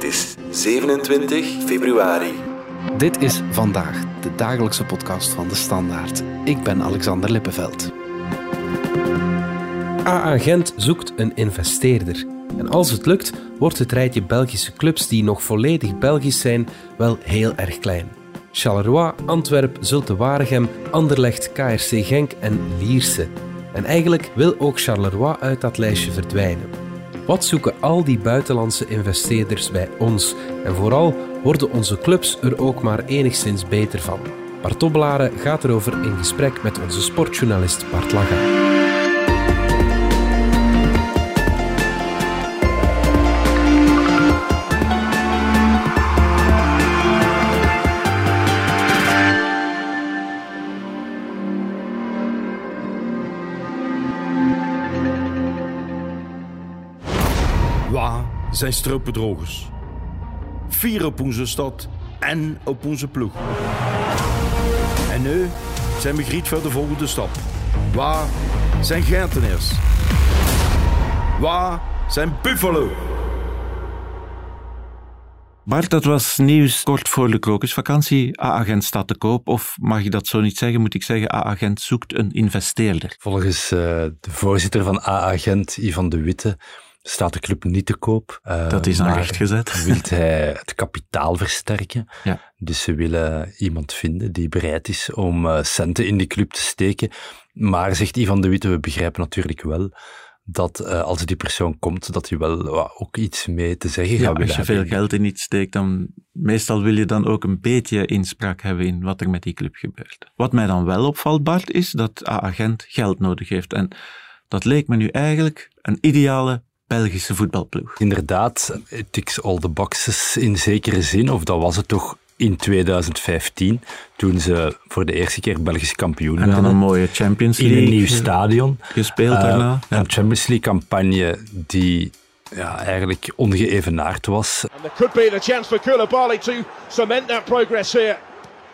Het is 27 februari. Dit is vandaag de dagelijkse podcast van de Standaard. Ik ben Alexander Lippenveld. AA Gent zoekt een investeerder. En als het lukt, wordt het rijtje Belgische clubs die nog volledig Belgisch zijn wel heel erg klein. Charleroi, Antwerp, Zulte Waregem, Anderlecht, KRC Genk en Lierse. En eigenlijk wil ook Charleroi uit dat lijstje verdwijnen. Wat zoeken al die buitenlandse investeerders bij ons? En vooral worden onze clubs er ook maar enigszins beter van? Bart Dobbelaren gaat erover in gesprek met onze sportjournalist Bart Laga. Zijn stroopbedrogers. Vier op onze stad en op onze ploeg. En nu zijn we griet voor de volgende stap. Waar zijn Gentenaars? Waar zijn Buffalo? Bart, dat was nieuws kort voor de krokusvakantie. A-agent staat te koop, of mag je dat zo niet zeggen? Moet ik zeggen, A-agent zoekt een investeerder. Volgens uh, de voorzitter van A-agent, Ivan de Witte, staat de club niet te koop. Uh, dat is aan recht gezet. wil hij het kapitaal versterken. Ja. Dus ze willen iemand vinden die bereid is om uh, centen in die club te steken. Maar, zegt Ivan de Witte, we begrijpen natuurlijk wel dat uh, als die persoon komt, dat hij wel ook iets mee te zeggen ja, gaat willen Als je veel geld in iets steekt, dan meestal wil je dan ook een beetje inspraak hebben in wat er met die club gebeurt. Wat mij dan wel opvalt, Bart, is dat A-agent geld nodig heeft. En dat leek me nu eigenlijk een ideale Belgische voetbalploeg. Inderdaad, it ticks all the boxes in zekere zin, of dat was het toch in 2015, toen ze voor de eerste keer Belgisch kampioen werden. En dan een mooie Champions League. In een nieuw stadion. Gespeeld uh, daarna. Ja. Een Champions League campagne die ja, eigenlijk ongeëvenaard was. And there could be the chance for Koulibaly to cement that progress here.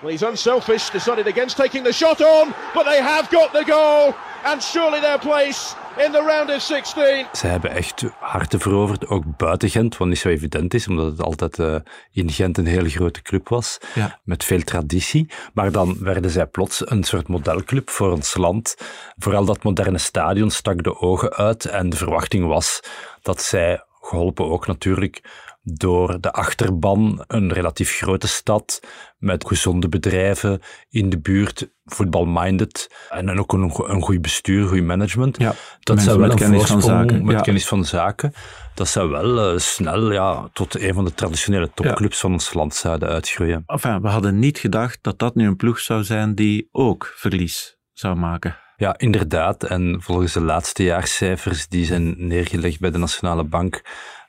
Well, he's unselfish, decided against taking the shot on, but they have got the goal. And surely their place in the round of 16. Ze hebben echt harten veroverd, ook buiten Gent, wat niet zo evident is, omdat het altijd uh, in Gent een hele grote club was, ja. met veel traditie. Maar dan werden zij plots een soort modelclub voor ons land. Vooral dat moderne stadion stak de ogen uit en de verwachting was dat zij, geholpen ook natuurlijk door de achterban, een relatief grote stad met gezonde bedrijven in de buurt, voetbalminded en dan ook een, een goed bestuur, goed management. Ja, dat zou wel een kennis van zaken. met kennis van zaken. Dat zou wel uh, snel ja, tot een van de traditionele topclubs ja. van ons land zouden uitgroeien. Enfin, we hadden niet gedacht dat dat nu een ploeg zou zijn die ook verlies zou maken. Ja, inderdaad. En volgens de laatste jaarcijfers die zijn neergelegd bij de Nationale Bank,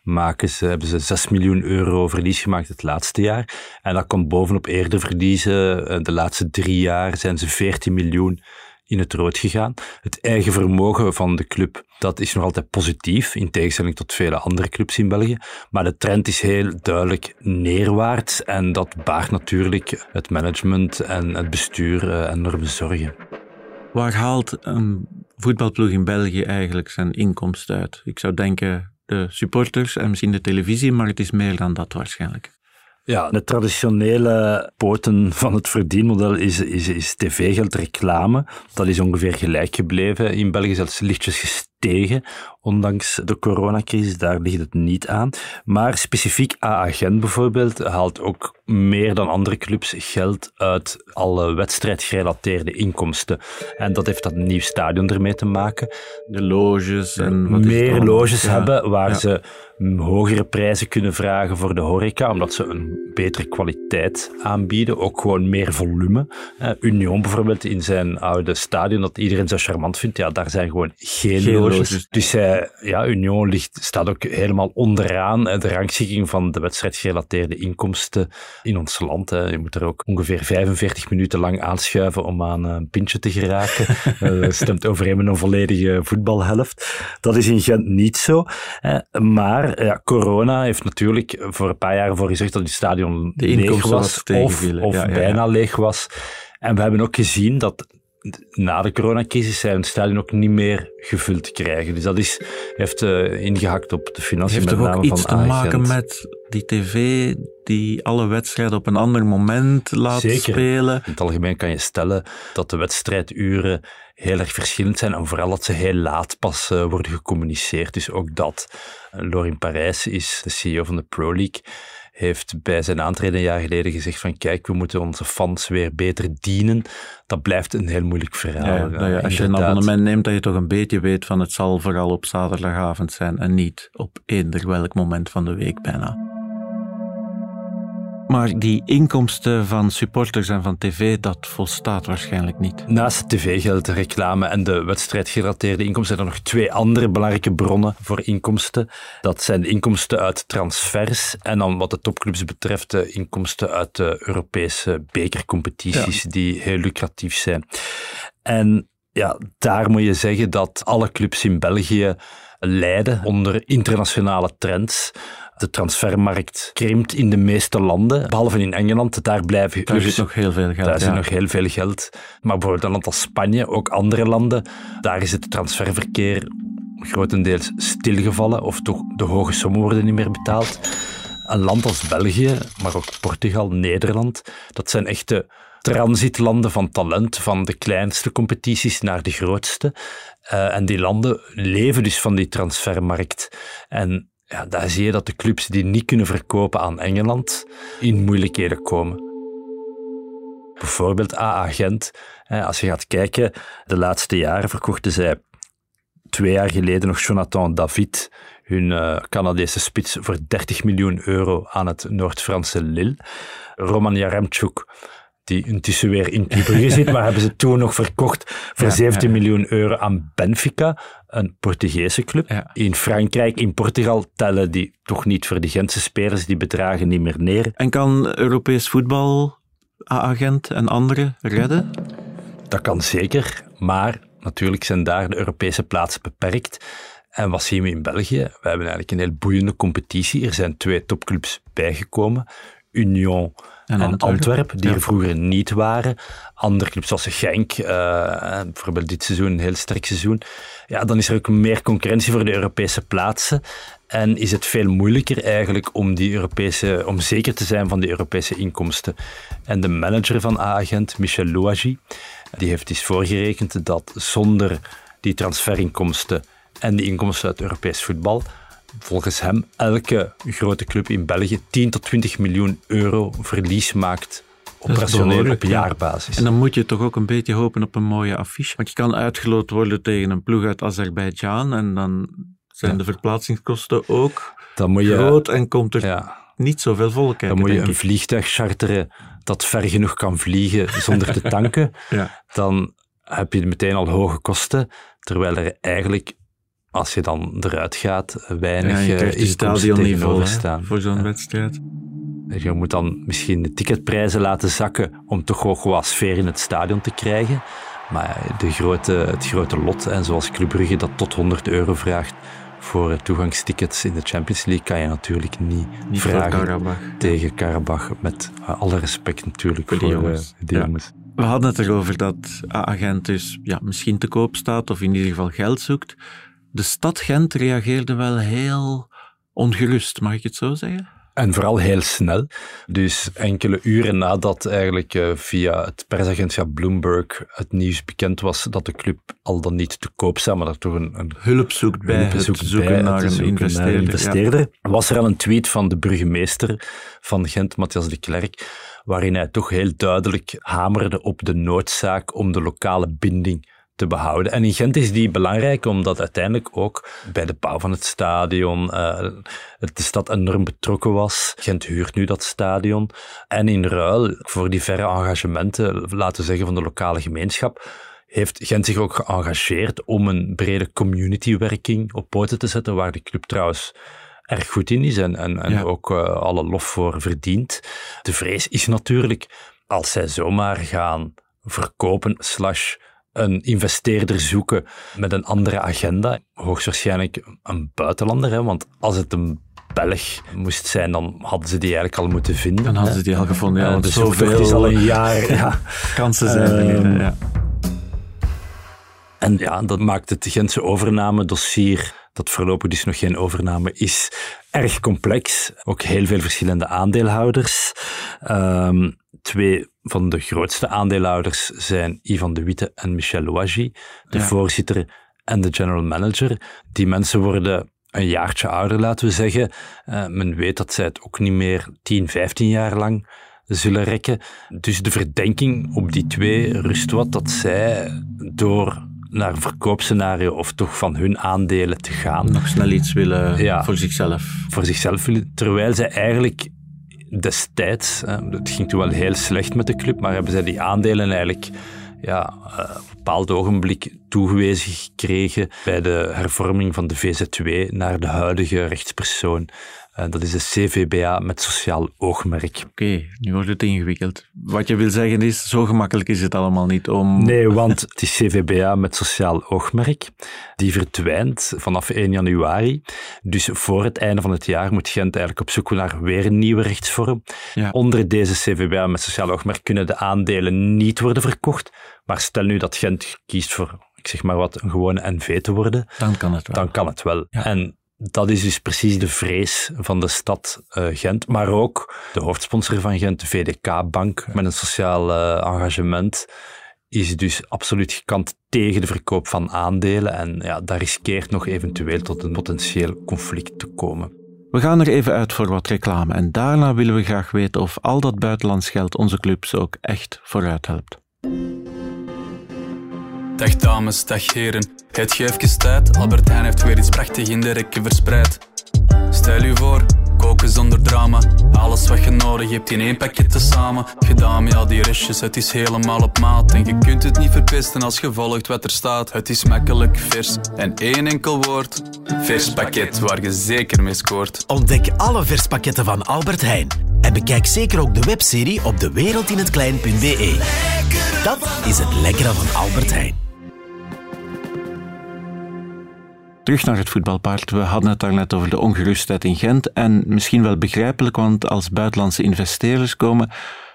maken ze, hebben ze 6 miljoen euro verlies gemaakt het laatste jaar. En dat komt bovenop eerder verliezen. Eh, de laatste drie jaar zijn ze 14 miljoen in het rood gegaan. Het eigen vermogen van de club, dat is nog altijd positief, in tegenstelling tot vele andere clubs in België. Maar de trend is heel duidelijk neerwaarts en dat baart natuurlijk het management en het bestuur uh, enorme zorgen. Waar haalt een voetbalploeg in België eigenlijk zijn inkomsten uit? Ik zou denken de supporters en misschien de televisie, maar het is meer dan dat waarschijnlijk. Ja, de traditionele poten van het verdienmodel is, is, is tv-geld, reclame. Dat is ongeveer gelijk gebleven. In België zelfs lichtjes gestegen, ondanks de coronacrisis. Daar ligt het niet aan. Maar specifiek A-agent bijvoorbeeld haalt ook meer dan andere clubs geld uit alle wedstrijdgerelateerde inkomsten. En dat heeft dat nieuw stadion ermee te maken. De loges en... meer loges hebben waar ze hogere prijzen kunnen vragen voor de horeca, omdat ze een betere kwaliteit aanbieden, ook gewoon meer volume. Union bijvoorbeeld in zijn oude stadion, dat iedereen zo charmant vindt, ja, daar zijn gewoon geen, geen loges. Dus ja, Union ligt, staat ook helemaal onderaan de rangschikking van de wedstrijdgerelateerde inkomsten in ons land. Hè. Je moet er ook ongeveer 45 minuten lang aanschuiven om aan een pintje te geraken. uh, stemt overeen met een volledige voetbalhelft. Dat is in Gent niet zo. Maar ja, corona heeft natuurlijk voor een paar jaar voor gezorgd dat het stadion leeg was of, of ja, ja, bijna leeg was. En we hebben ook gezien dat na de coronacrisis zijn het stadion ook niet meer gevuld te krijgen. Dus dat is, heeft uh, ingehakt op de financiën. Heeft met toch ook iets te maken met die tv die alle wedstrijden op een ander moment laat Zeker. spelen. In het algemeen kan je stellen dat de wedstrijduren heel erg verschillend zijn en vooral dat ze heel laat pas eh, worden gecommuniceerd. Dus ook dat. Lorin Parijs is de CEO van de Pro League heeft bij zijn aantreden een jaar geleden gezegd van kijk, we moeten onze fans weer beter dienen. Dat blijft een heel moeilijk verhaal. Ja, nou ja, als je een abonnement neemt, dat je toch een beetje weet van het zal vooral op zaterdagavond zijn en niet op eender welk moment van de week bijna. Maar die inkomsten van supporters en van tv, dat volstaat waarschijnlijk niet. Naast het tv-geld, de reclame en de wedstrijdgerelateerde inkomsten zijn er nog twee andere belangrijke bronnen voor inkomsten. Dat zijn de inkomsten uit transfers en dan wat de topclubs betreft de inkomsten uit de Europese bekercompetities die heel lucratief zijn. En ja, daar moet je zeggen dat alle clubs in België lijden onder internationale trends. De transfermarkt krimpt in de meeste landen, behalve in Engeland. Daar blijven Daar zit nog heel veel geld. daar zit nog heel veel geld. Maar bijvoorbeeld een land als Spanje, ook andere landen, daar is het transferverkeer grotendeels stilgevallen of toch de hoge sommen worden niet meer betaald. Een land als België, maar ook Portugal, Nederland, dat zijn echte transitlanden van talent, van de kleinste competities naar de grootste. Eh, en die landen leven dus van die transfermarkt. En ja, daar zie je dat de clubs die niet kunnen verkopen aan Engeland in moeilijkheden komen. Bijvoorbeeld AA Gent. Als je gaat kijken, de laatste jaren verkochten zij twee jaar geleden nog Jonathan David, hun eh, Canadese spits, voor 30 miljoen euro aan het Noord-Franse Lille. Roman Jaremchuk, die intussen weer in Club zit, maar hebben ze toen nog verkocht voor Ja, 17 ja, ja. miljoen euro aan Benfica, een Portugese club. Ja. In Frankrijk, in Portugal tellen die toch niet voor de Gentse spelers, die bedragen niet meer neer. En kan Europees voetbal agent en anderen redden? Dat kan zeker, maar natuurlijk zijn daar de Europese plaatsen beperkt. En wat zien we in België? We hebben eigenlijk een heel boeiende competitie. Er zijn twee topclubs bijgekomen. Union en, En Antwerpen, Antwerpen, die ja. er vroeger niet waren. Andere clubs zoals Genk, eh, bijvoorbeeld dit seizoen, een heel sterk seizoen. Ja, dan is er ook meer concurrentie voor de Europese plaatsen. En is het veel moeilijker eigenlijk om, die Europese, om zeker te zijn van die Europese inkomsten. En de manager van A-agent, Michel Louagie, die heeft eens voorgerekend dat zonder die transferinkomsten en die inkomsten uit Europees voetbal, volgens hem elke grote club in België 10 tot 20 miljoen euro verlies maakt operationeel op jaarbasis. En dan moet je toch ook een beetje hopen op een mooie affiche. Want je kan uitgeloot worden tegen een ploeg uit Azerbeidzjan en dan zijn de verplaatsingskosten ook dan moet je, groot en komt er ja, niet zoveel volk kijken, dan moet je een ik. vliegtuig charteren dat ver genoeg kan vliegen zonder te tanken. Ja. dan heb je meteen al hoge kosten, terwijl er eigenlijk, als je dan eruit gaat, weinig Ja, je eh, staan. voor zo'n Ja. wedstrijd. Je moet dan misschien de ticketprijzen laten zakken om toch ook wat sfeer in het stadion te krijgen. Maar de grote, het grote lot, en zoals Club Brugge dat tot 100 euro vraagt voor toegangstickets in de Champions League, kan je natuurlijk niet, Niet vragen Karabach. tegen Karabach. Met eh, alle respect natuurlijk Voor die eh, jongens. die Ja. jongens. We hadden het erover dat A-agent dus ja, misschien te koop staat of in ieder geval geld zoekt. De stad Gent reageerde wel heel ongerust, mag ik het zo zeggen? En vooral heel snel. Dus enkele uren nadat eigenlijk eh, via het persagentschap Bloomberg het nieuws bekend was dat de club al dan niet te koop zou, maar dat toch een, een Hulp zoekt bij hulp het zoeken bij naar het een zoeken naar investeerder. een ja. investeerder. Was er al een tweet van de burgemeester van Gent, Matthias de Klerk, waarin hij toch heel duidelijk hamerde op de noodzaak om de lokale binding te behouden. En in Gent is die belangrijk, omdat uiteindelijk ook bij de bouw van het stadion eh, de stad enorm betrokken was. Gent huurt nu dat stadion. En in ruil voor die verre engagementen, laten we zeggen, van de lokale gemeenschap, heeft Gent zich ook geëngageerd om een brede communitywerking op poten te zetten, waar de club trouwens erg goed in is en, en, en Ja. ook eh, alle lof voor verdient. De vrees is natuurlijk, als zij zomaar gaan verkopen slash een investeerder zoeken met een andere agenda, hoogstwaarschijnlijk een buitenlander, hè, want als het een Belg moest zijn, dan hadden ze die eigenlijk al moeten vinden. Dan hadden hè. ze die al gevonden. Ja, Eh, want de zoektocht is zoveel al een jaar. ja. kansen zijn er. Ehm, Ja. En ja, dat maakt het Gentse overnamedossier dat voorlopig dus nog geen overname is, erg complex. Ook heel veel verschillende aandeelhouders. Ehm, twee van de grootste aandeelhouders zijn Ivan de Witte en Michel Louagie, de voorzitter en de general manager. Die mensen worden een jaartje ouder, laten we zeggen. Uh, men weet dat zij het ook niet meer 10, 15 jaar lang zullen rekken. Dus de verdenking op die twee rust wat dat zij door naar een verkoopscenario of toch van hun aandelen te gaan. Nog snel iets willen ja, voor zichzelf. Voor zichzelf willen, terwijl zij eigenlijk destijds, het ging toen wel heel slecht met de club, maar hebben zij die aandelen eigenlijk ja, uh, op een bepaald ogenblik toegewezen gekregen bij de hervorming van de VZW naar de huidige rechtspersoon eh, dat is de CVBA met sociaal oogmerk. Oké, nu wordt het ingewikkeld. Wat je wil zeggen is, zo gemakkelijk is het allemaal niet om... Nee, want is CVBA met sociaal oogmerk. Die verdwijnt vanaf 1 januari. Dus voor het einde van het jaar moet Gent eigenlijk op zoek naar weer een nieuwe rechtsvorm. Ja. Onder deze CVBA met sociaal oogmerk kunnen de aandelen niet worden verkocht. Maar stel nu dat Gent kiest voor ik zeg maar wat, een gewone NV te worden. Dan kan het wel. Dan kan het wel. Ja. En dat is dus precies de vrees van de stad uh, Gent, maar ook de hoofdsponsor van Gent, de VDK-bank, met een sociaal uh, engagement, is dus absoluut gekant tegen de verkoop van aandelen en ja, daar riskeert nog eventueel tot een potentieel conflict te komen. We gaan er even uit voor wat reclame en daarna willen we graag weten of al dat buitenlands geld onze clubs ook echt vooruit helpt. Dag dames, dag heren. Het geeft tijd, Albert Heijn heeft weer iets prachtig in de rekken verspreid. Stel u voor, koken zonder drama. Alles wat je nodig hebt in één pakket te samen. Gedaan met al die restjes, het is helemaal op maat. En je kunt het niet verpesten als je volgt wat er staat. Het is makkelijk, vers en één enkel woord. Vers pakket, waar je zeker mee scoort. Ontdek alle verspakketten van Albert Heijn. En bekijk zeker ook de webserie op dewereldinhetklein.be. Dat is het lekkere van Albert Heijn. Terug naar het voetbalpaard. We hadden het daarnet over de ongerustheid in Gent. En misschien wel begrijpelijk, want als buitenlandse investeerders komen,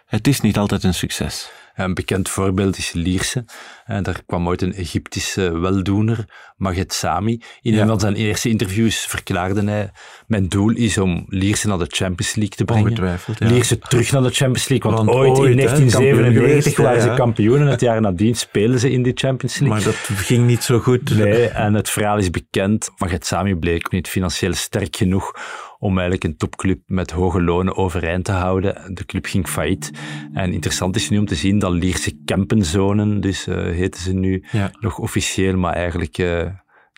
het is niet altijd een succes. Een bekend voorbeeld is Lierse. Daar kwam ooit een Egyptische weldoener, Maged Sami. In een van zijn eerste interviews verklaarde hij: Mijn doel is om Lierse naar de Champions League te brengen. Ongetwijfeld, ja. Lierse terug naar de Champions League. Want, ooit, in 1997 waren ze kampioen en het jaar nadien speelden ze in de Champions League. Maar dat ging niet zo goed. Nee, en het verhaal is bekend. Maged Sami bleek niet financieel sterk genoeg om eigenlijk een topclub met hoge lonen overeind te houden. De club ging failliet. En interessant is nu om te zien dat Lierse Kempenzonen, dus uh, heten ze nu nog officieel, maar eigenlijk uh,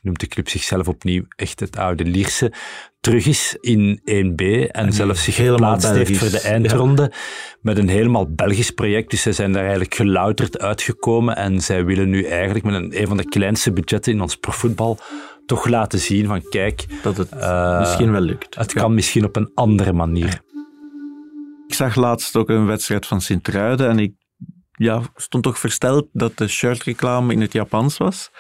noemt de club zichzelf opnieuw echt het oude Lierse, terug is in 1B en, zelfs zich geplaatst heeft voor de eindronde met een helemaal Belgisch project. Dus zij zijn daar eigenlijk gelouterd uitgekomen en zij willen nu eigenlijk met een, een van de kleinste budgetten in ons profvoetbal toch laten zien van kijk... Dat het uh, misschien wel lukt. Het kan misschien op een andere manier. Ik zag laatst ook een wedstrijd van Sint-Truiden en ik ja, stond toch versteld dat de shirtreclame in het Japans was.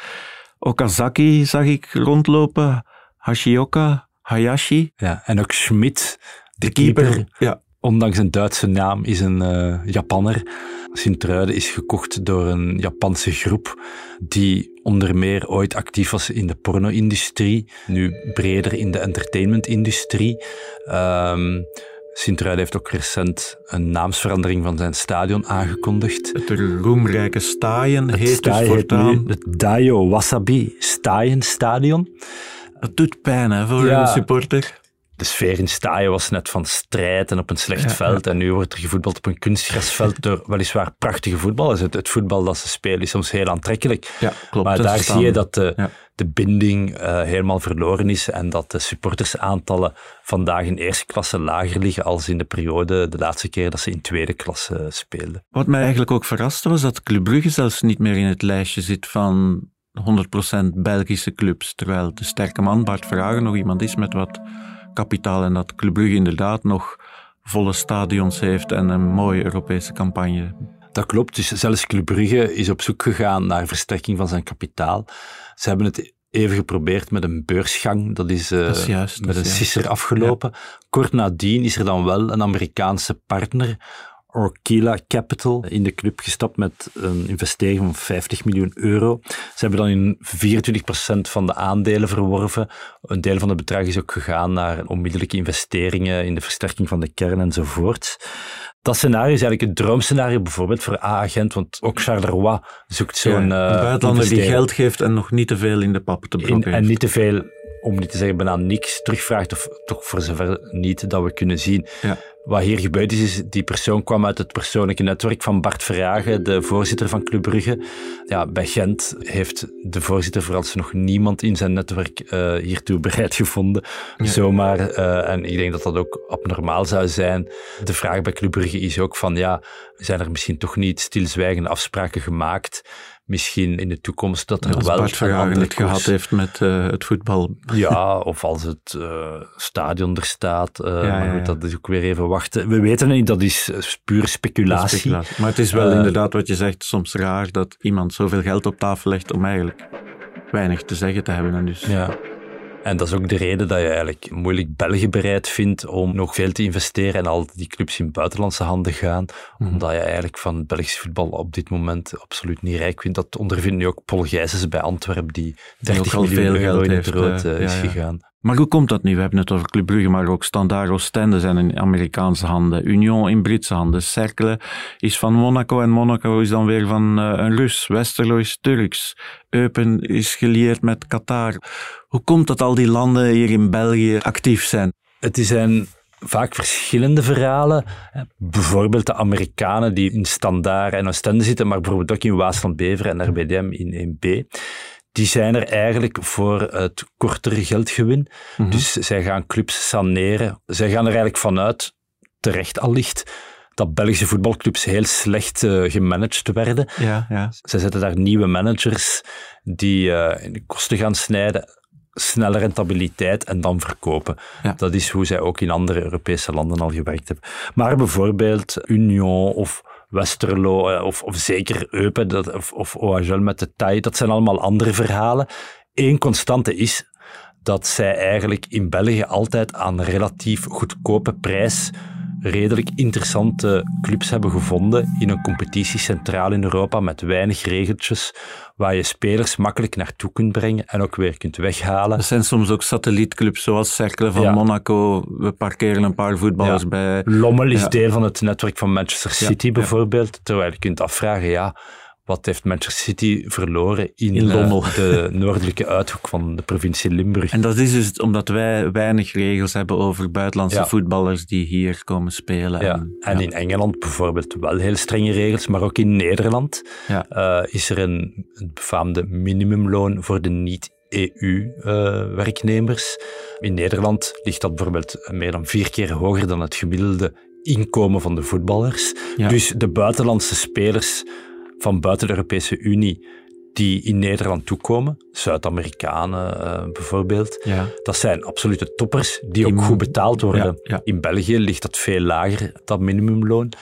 Okazaki zag ik rondlopen, Hashioka, Hayashi. Ja, en ook Schmidt, de, keeper. Ja. Ondanks een Duitse naam is een uh, Japanner. Sint-Truiden is gekocht door een Japanse groep die onder meer ooit actief was in de porno-industrie, nu breder in de entertainment-industrie. Um, Sint-Truiden heeft ook recent een naamsverandering van zijn stadion aangekondigd. Het roemrijke Staaien het heet dus voortaan... het Daio Wasabi Staaien Stadion. Dat doet pijn hè, voor een supporter de sfeer in Staaien was net van strijd en op een slecht veld. En nu wordt er gevoetbald op een kunstgrasveld door weliswaar prachtige voetballers. Het, het voetbal dat ze spelen is soms heel aantrekkelijk. Ja, klopt. Maar daar zie je dat de, de binding uh, helemaal verloren is en dat de supportersaantallen vandaag in eerste klasse lager liggen als in de periode, de laatste keer dat ze in tweede klasse speelden. Wat mij eigenlijk ook verraste was dat Club Brugge zelfs niet meer in het lijstje zit van 100% Belgische clubs, terwijl de sterke man Bart Vragen nog iemand is met wat kapitaal en dat Club Brugge inderdaad nog volle stadions heeft en een mooie Europese campagne. Dat klopt, dus zelfs Club Brugge is op zoek gegaan naar versterking van zijn kapitaal. Ze hebben het even geprobeerd met een beursgang, dat is, uh, met een sisser afgelopen. Kort nadien is er dan wel een Amerikaanse partner, Orkila Capital in de club gestapt met een investering van 50 miljoen euro. Ze hebben dan in 24% van de aandelen verworven. Een deel van het bedrag is ook gegaan naar onmiddellijke investeringen in de versterking van de kern enzovoort. Dat scenario is eigenlijk het droomscenario bijvoorbeeld voor A-agent, want ook Charleroi zoekt zo'n... Ja, een eh, buitenlander die geld geeft en nog niet te veel in de pap te brokken en niet te veel, om niet te zeggen bijna niks, terugvraagt, of toch voor zover niet dat we kunnen zien. Ja. Wat hier gebeurd is, is die persoon kwam uit het persoonlijke netwerk van Bart Verhagen, de voorzitter van Club Brugge. Ja, bij Gent heeft de voorzitter vooralsnog niemand in zijn netwerk eh, hiertoe bereid gevonden. Zomaar, eh, en ik denk dat dat ook abnormaal zou zijn. De vraag bij Club Brugge is ook van, ja, zijn er misschien toch niet stilzwijgende afspraken gemaakt? Misschien in de toekomst dat er Als wel Bart een andere het gehad heeft met eh, het voetbal. ja, of als het eh, stadion er staat. eh, ja, maar ja. goed, dat is ook weer even wachten. We weten het niet, dat is puur speculatie. Speculatie. Maar het is wel inderdaad wat je zegt, soms raar dat iemand zoveel geld op tafel legt om eigenlijk weinig te zeggen te hebben. En dus Ja. En dat is ook de reden dat je eigenlijk moeilijk België bereid vindt om nog veel te investeren en al die clubs in buitenlandse handen gaan. Mhm. Omdat je eigenlijk van het Belgisch voetbal op dit moment absoluut niet rijk vindt. Dat ondervindt nu ook Paul Gijsens bij Antwerpen, die 30 ook al miljoen veel euro geld in het rood eh, eh, is gegaan. Maar hoe komt dat nu? We hebben het over Club Brugge, maar ook Standard Oostende zijn in Amerikaanse handen. Union in Britse handen. Cercle is van Monaco en Monaco is dan weer van eh, een Rus. Westerlo is Turks. Eupen is gelieerd met Qatar. Hoe komt dat al die landen hier in België actief zijn? Het zijn vaak verschillende verhalen. hè. Bijvoorbeeld de Amerikanen die in Standaard en Oostende zitten, maar bijvoorbeeld ook in Waasland-Beveren en RBDM in 1B. Die zijn er eigenlijk voor het kortere geldgewin. Dus zij gaan clubs saneren. Zij gaan er eigenlijk vanuit, terecht allicht, dat Belgische voetbalclubs heel slecht eh, gemanaged werden. Ja, ja. Zij zetten daar nieuwe managers die eh, in de kosten gaan snijden, snelle rentabiliteit en dan verkopen. Ja. Dat is hoe zij ook in andere Europese landen al gewerkt hebben. Maar bijvoorbeeld Union of Westerlo eh, of, of zeker Eupen dat, of, of met de TAI, dat zijn allemaal andere verhalen. Eén constante is dat zij eigenlijk in België altijd aan relatief goedkope prijs redelijk interessante clubs hebben gevonden in een competitie centraal in Europa met weinig regeltjes, waar je spelers makkelijk naartoe kunt brengen en ook weer kunt weghalen. Er zijn soms ook satellietclubs zoals Cercle van Ja. Monaco. We parkeren een paar voetballers Ja. bij. Lommel is Ja. deel van het netwerk van Manchester City bijvoorbeeld, terwijl je kunt afvragen, ja, wat heeft Manchester City verloren in, In eh, de noordelijke uithoek van de provincie Limburg? En dat is dus omdat wij weinig regels hebben over buitenlandse Ja. voetballers die hier komen spelen. Ja, En, en in Engeland bijvoorbeeld wel heel strenge regels, maar ook in Nederland eh, is er een befaamde minimumloon voor de niet-EU-werknemers. in Nederland ligt dat bijvoorbeeld meer dan vier keer hoger dan het gemiddelde inkomen van de voetballers. Dus de buitenlandse spelers van buiten de Europese Unie die in Nederland toekomen, Zuid-Amerikanen eh, bijvoorbeeld, Ja. dat zijn absolute toppers die ook goed betaald worden. Ja, ja. In België ligt dat veel lager, dat minimumloon.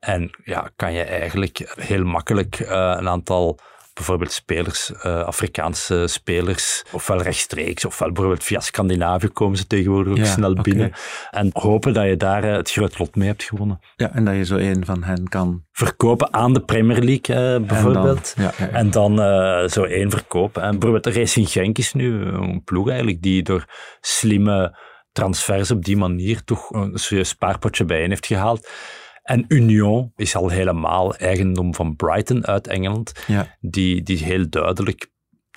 En ja, kan je eigenlijk heel makkelijk eh, een aantal bijvoorbeeld spelers, eh, Afrikaanse spelers, ofwel rechtstreeks, ofwel bijvoorbeeld via Scandinavië komen ze tegenwoordig ook Ja, snel binnen. En hopen dat je daar eh, het grote lot mee hebt gewonnen. ja, en dat je zo een van hen kan. Verkopen aan de Premier League eh, bijvoorbeeld. ja, ja. En dan eh, zo één verkopen. En bijvoorbeeld de Racing Genk is nu een ploeg eigenlijk die door slimme transfers op die manier toch een serieus spaarpotje bijeen heeft gehaald. En Union is al helemaal eigendom van Brighton uit Engeland, Ja. die, die heel duidelijk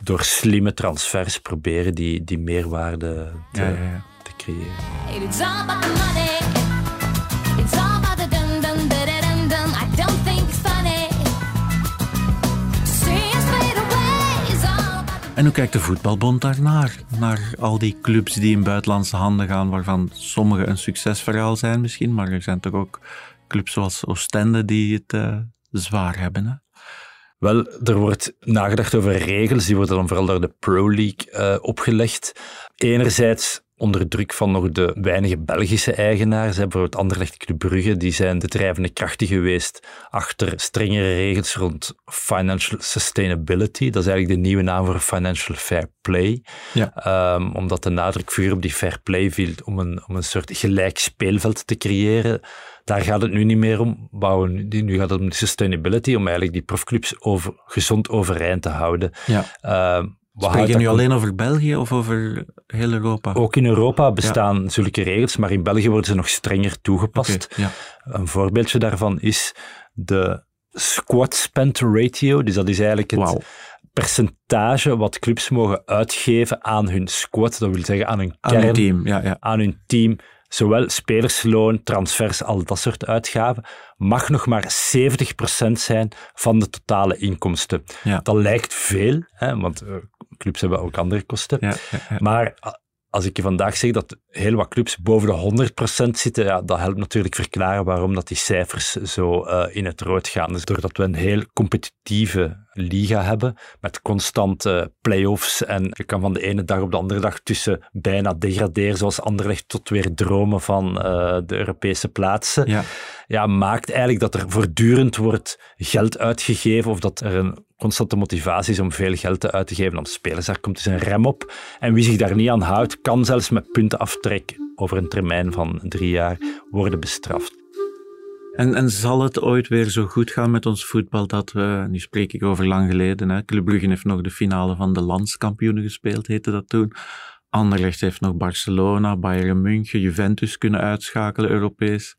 door slimme transfers proberen die, die meerwaarde te, Ja, ja, ja. te creëren. It's all about the money. It's all about the dum dum da da dum dum. I don't think it's funny. See us fade away. It's all about the En hoe kijkt de voetbalbond daarnaar? Naar al die clubs die in buitenlandse handen gaan, waarvan sommige een succesverhaal zijn misschien, maar er zijn toch ook clubs zoals Oostende die het eh, zwaar hebben. Hè? Wel, er wordt nagedacht over regels, die worden dan vooral door de Pro League eh, opgelegd. Enerzijds onder druk van nog de weinige Belgische eigenaars. Bijvoorbeeld Anderlecht Club Brugge, die zijn de drijvende krachten geweest achter strengere regels rond financial sustainability. Dat is eigenlijk de nieuwe naam voor financial fair play. Ja. Ehm, omdat de nadruk vroeger op die fair play viel om een, om een soort gelijk speelveld te creëren. Daar gaat het nu niet meer om. Bouwen. Nu gaat het om de sustainability, om eigenlijk die profclubs over, gezond overeind te houden. Ja. Spreek houdt je nu alleen over België of over heel Europa? Ook in Europa bestaan zulke regels, maar in België worden ze nog strenger toegepast. Ja. Een voorbeeldje daarvan is de squad spend ratio. Dus dat is eigenlijk het percentage wat clubs mogen uitgeven aan hun squad. Dat wil zeggen aan hun Aan team, ja, ja. aan hun team. Zowel spelersloon, transfers, al dat soort uitgaven, mag nog maar 70% zijn van de totale inkomsten. Ja. Dat lijkt veel, hè, want eh, clubs hebben ook andere kosten. Ja, ja, ja. Maar als ik je vandaag zeg dat heel wat clubs boven de 100% zitten, ja, dat helpt natuurlijk verklaren waarom dat die cijfers zo eh, in het rood gaan. Dus doordat we een heel competitieve liga hebben, met constante play-offs en je kan van de ene dag op de andere dag tussen bijna degraderen, zoals Anderlecht, tot weer dromen van eh, de Europese plaatsen Ja. ja, maakt eigenlijk dat er voortdurend wordt geld uitgegeven of dat er een constante motivatie is om veel geld te uit te geven aan spelers. Daar komt dus een rem op. En wie zich daar niet aan houdt, kan zelfs met puntenaftrek over een termijn van drie jaar worden bestraft. En, en zal het ooit weer zo goed gaan met ons voetbal dat we, nu spreek ik over lang geleden, hè, Club Brugge heeft nog de finale van de landskampioenen gespeeld, heette dat toen. Anderlecht heeft nog Barcelona, Bayern München, Juventus kunnen uitschakelen, Europees.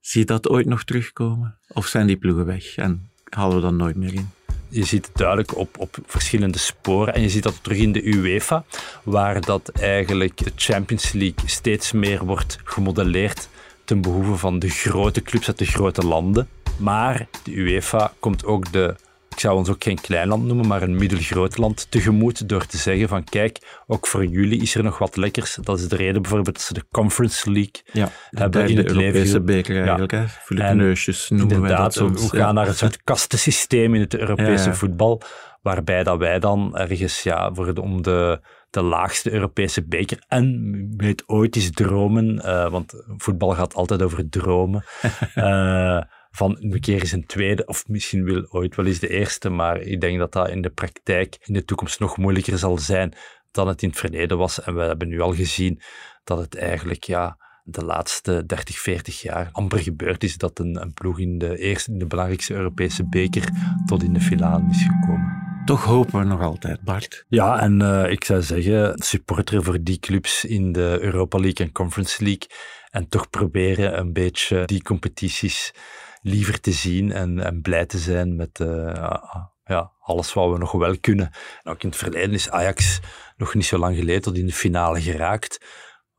Zie dat ooit nog terugkomen? Of zijn die ploegen weg en halen we dat nooit meer in? Je ziet het duidelijk op, op verschillende sporen. En je ziet dat terug in de UEFA, waar dat eigenlijk de Champions League steeds meer wordt gemodelleerd ten behoeve van de grote clubs uit de grote landen. Maar de UEFA komt ook de, ik zou ons ook geen klein land noemen, maar een middelgroot land tegemoet door te zeggen van kijk, ook voor jullie is er nog wat lekkers. Dat is de reden bijvoorbeeld dat ze de Conference League Ja, hebben in de het leven Europese geroepen. beker Ja. eigenlijk, hè? En kneusjes noemen wij dat Inderdaad, soms. we ja. gaan naar een soort kastensysteem in het Europese Ja, ja. voetbal, waarbij dat wij dan ergens ja, voor de, om de, de laagste Europese beker en weet ooit eens dromen, eh, want voetbal gaat altijd over dromen, eh, van een keer eens een tweede, of misschien wil ooit wel eens de eerste, maar ik denk dat dat in de praktijk in de toekomst nog moeilijker zal zijn dan het in het verleden was. En we hebben nu al gezien dat het eigenlijk ja, de laatste 30, 40 jaar amper gebeurd is dat een, een ploeg in de, eerste, in de belangrijkste Europese beker tot in de finale is gekomen. Toch hopen we nog altijd, Bart. Ja, en eh, ik zou zeggen, supporter voor die clubs in de Europa League en Conference League. En toch proberen een beetje die competities liever te zien en, en blij te zijn met eh, ja, alles wat we nog wel kunnen. En ook in het verleden is Ajax nog niet zo lang geleden tot in de finale geraakt.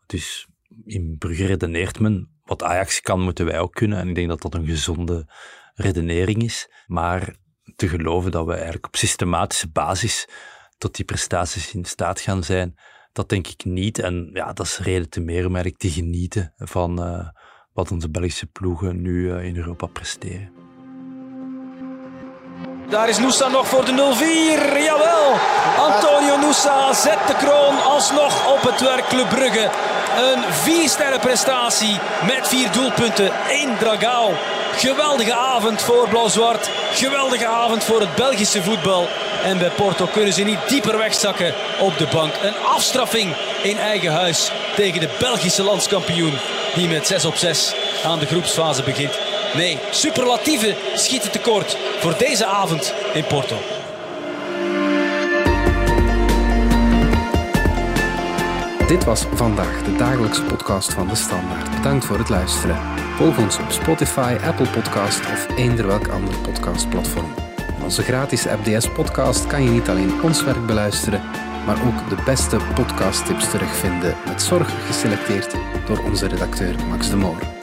Dus in Brugge redeneert men, wat Ajax kan, moeten wij ook kunnen. En ik denk dat dat een gezonde redenering is. Maar te geloven dat we eigenlijk op systematische basis tot die prestaties in staat gaan zijn, dat denk ik niet. En ja, dat is reden te meer om te genieten van eh, wat onze Belgische ploegen nu eh, in Europa presteren. Daar is Noussa nog voor de 0-4. Jawel. Antonio Noussa zet de kroon alsnog op het werk Club Brugge. Een viersterren prestatie met vier doelpunten. één Dragao. Geweldige avond voor Blauw-Zwart. Geweldige avond voor het Belgische voetbal. En bij Porto kunnen ze niet dieper wegzakken op de bank. Een afstraffing in eigen huis tegen de Belgische landskampioen. Die met 6 op 6 aan de groepsfase begint. Nee, superlatieven schieten tekort voor deze avond in Porto. Dit was vandaag de dagelijkse podcast van de Standaard. Bedankt voor het luisteren. Volg ons op Spotify, Apple Podcast of eender welk ander podcastplatform. Onze gratis FDS podcast kan je niet alleen ons werk beluisteren, maar ook de beste podcasttips terugvinden met zorg geselecteerd door onze redacteur Max de Moor.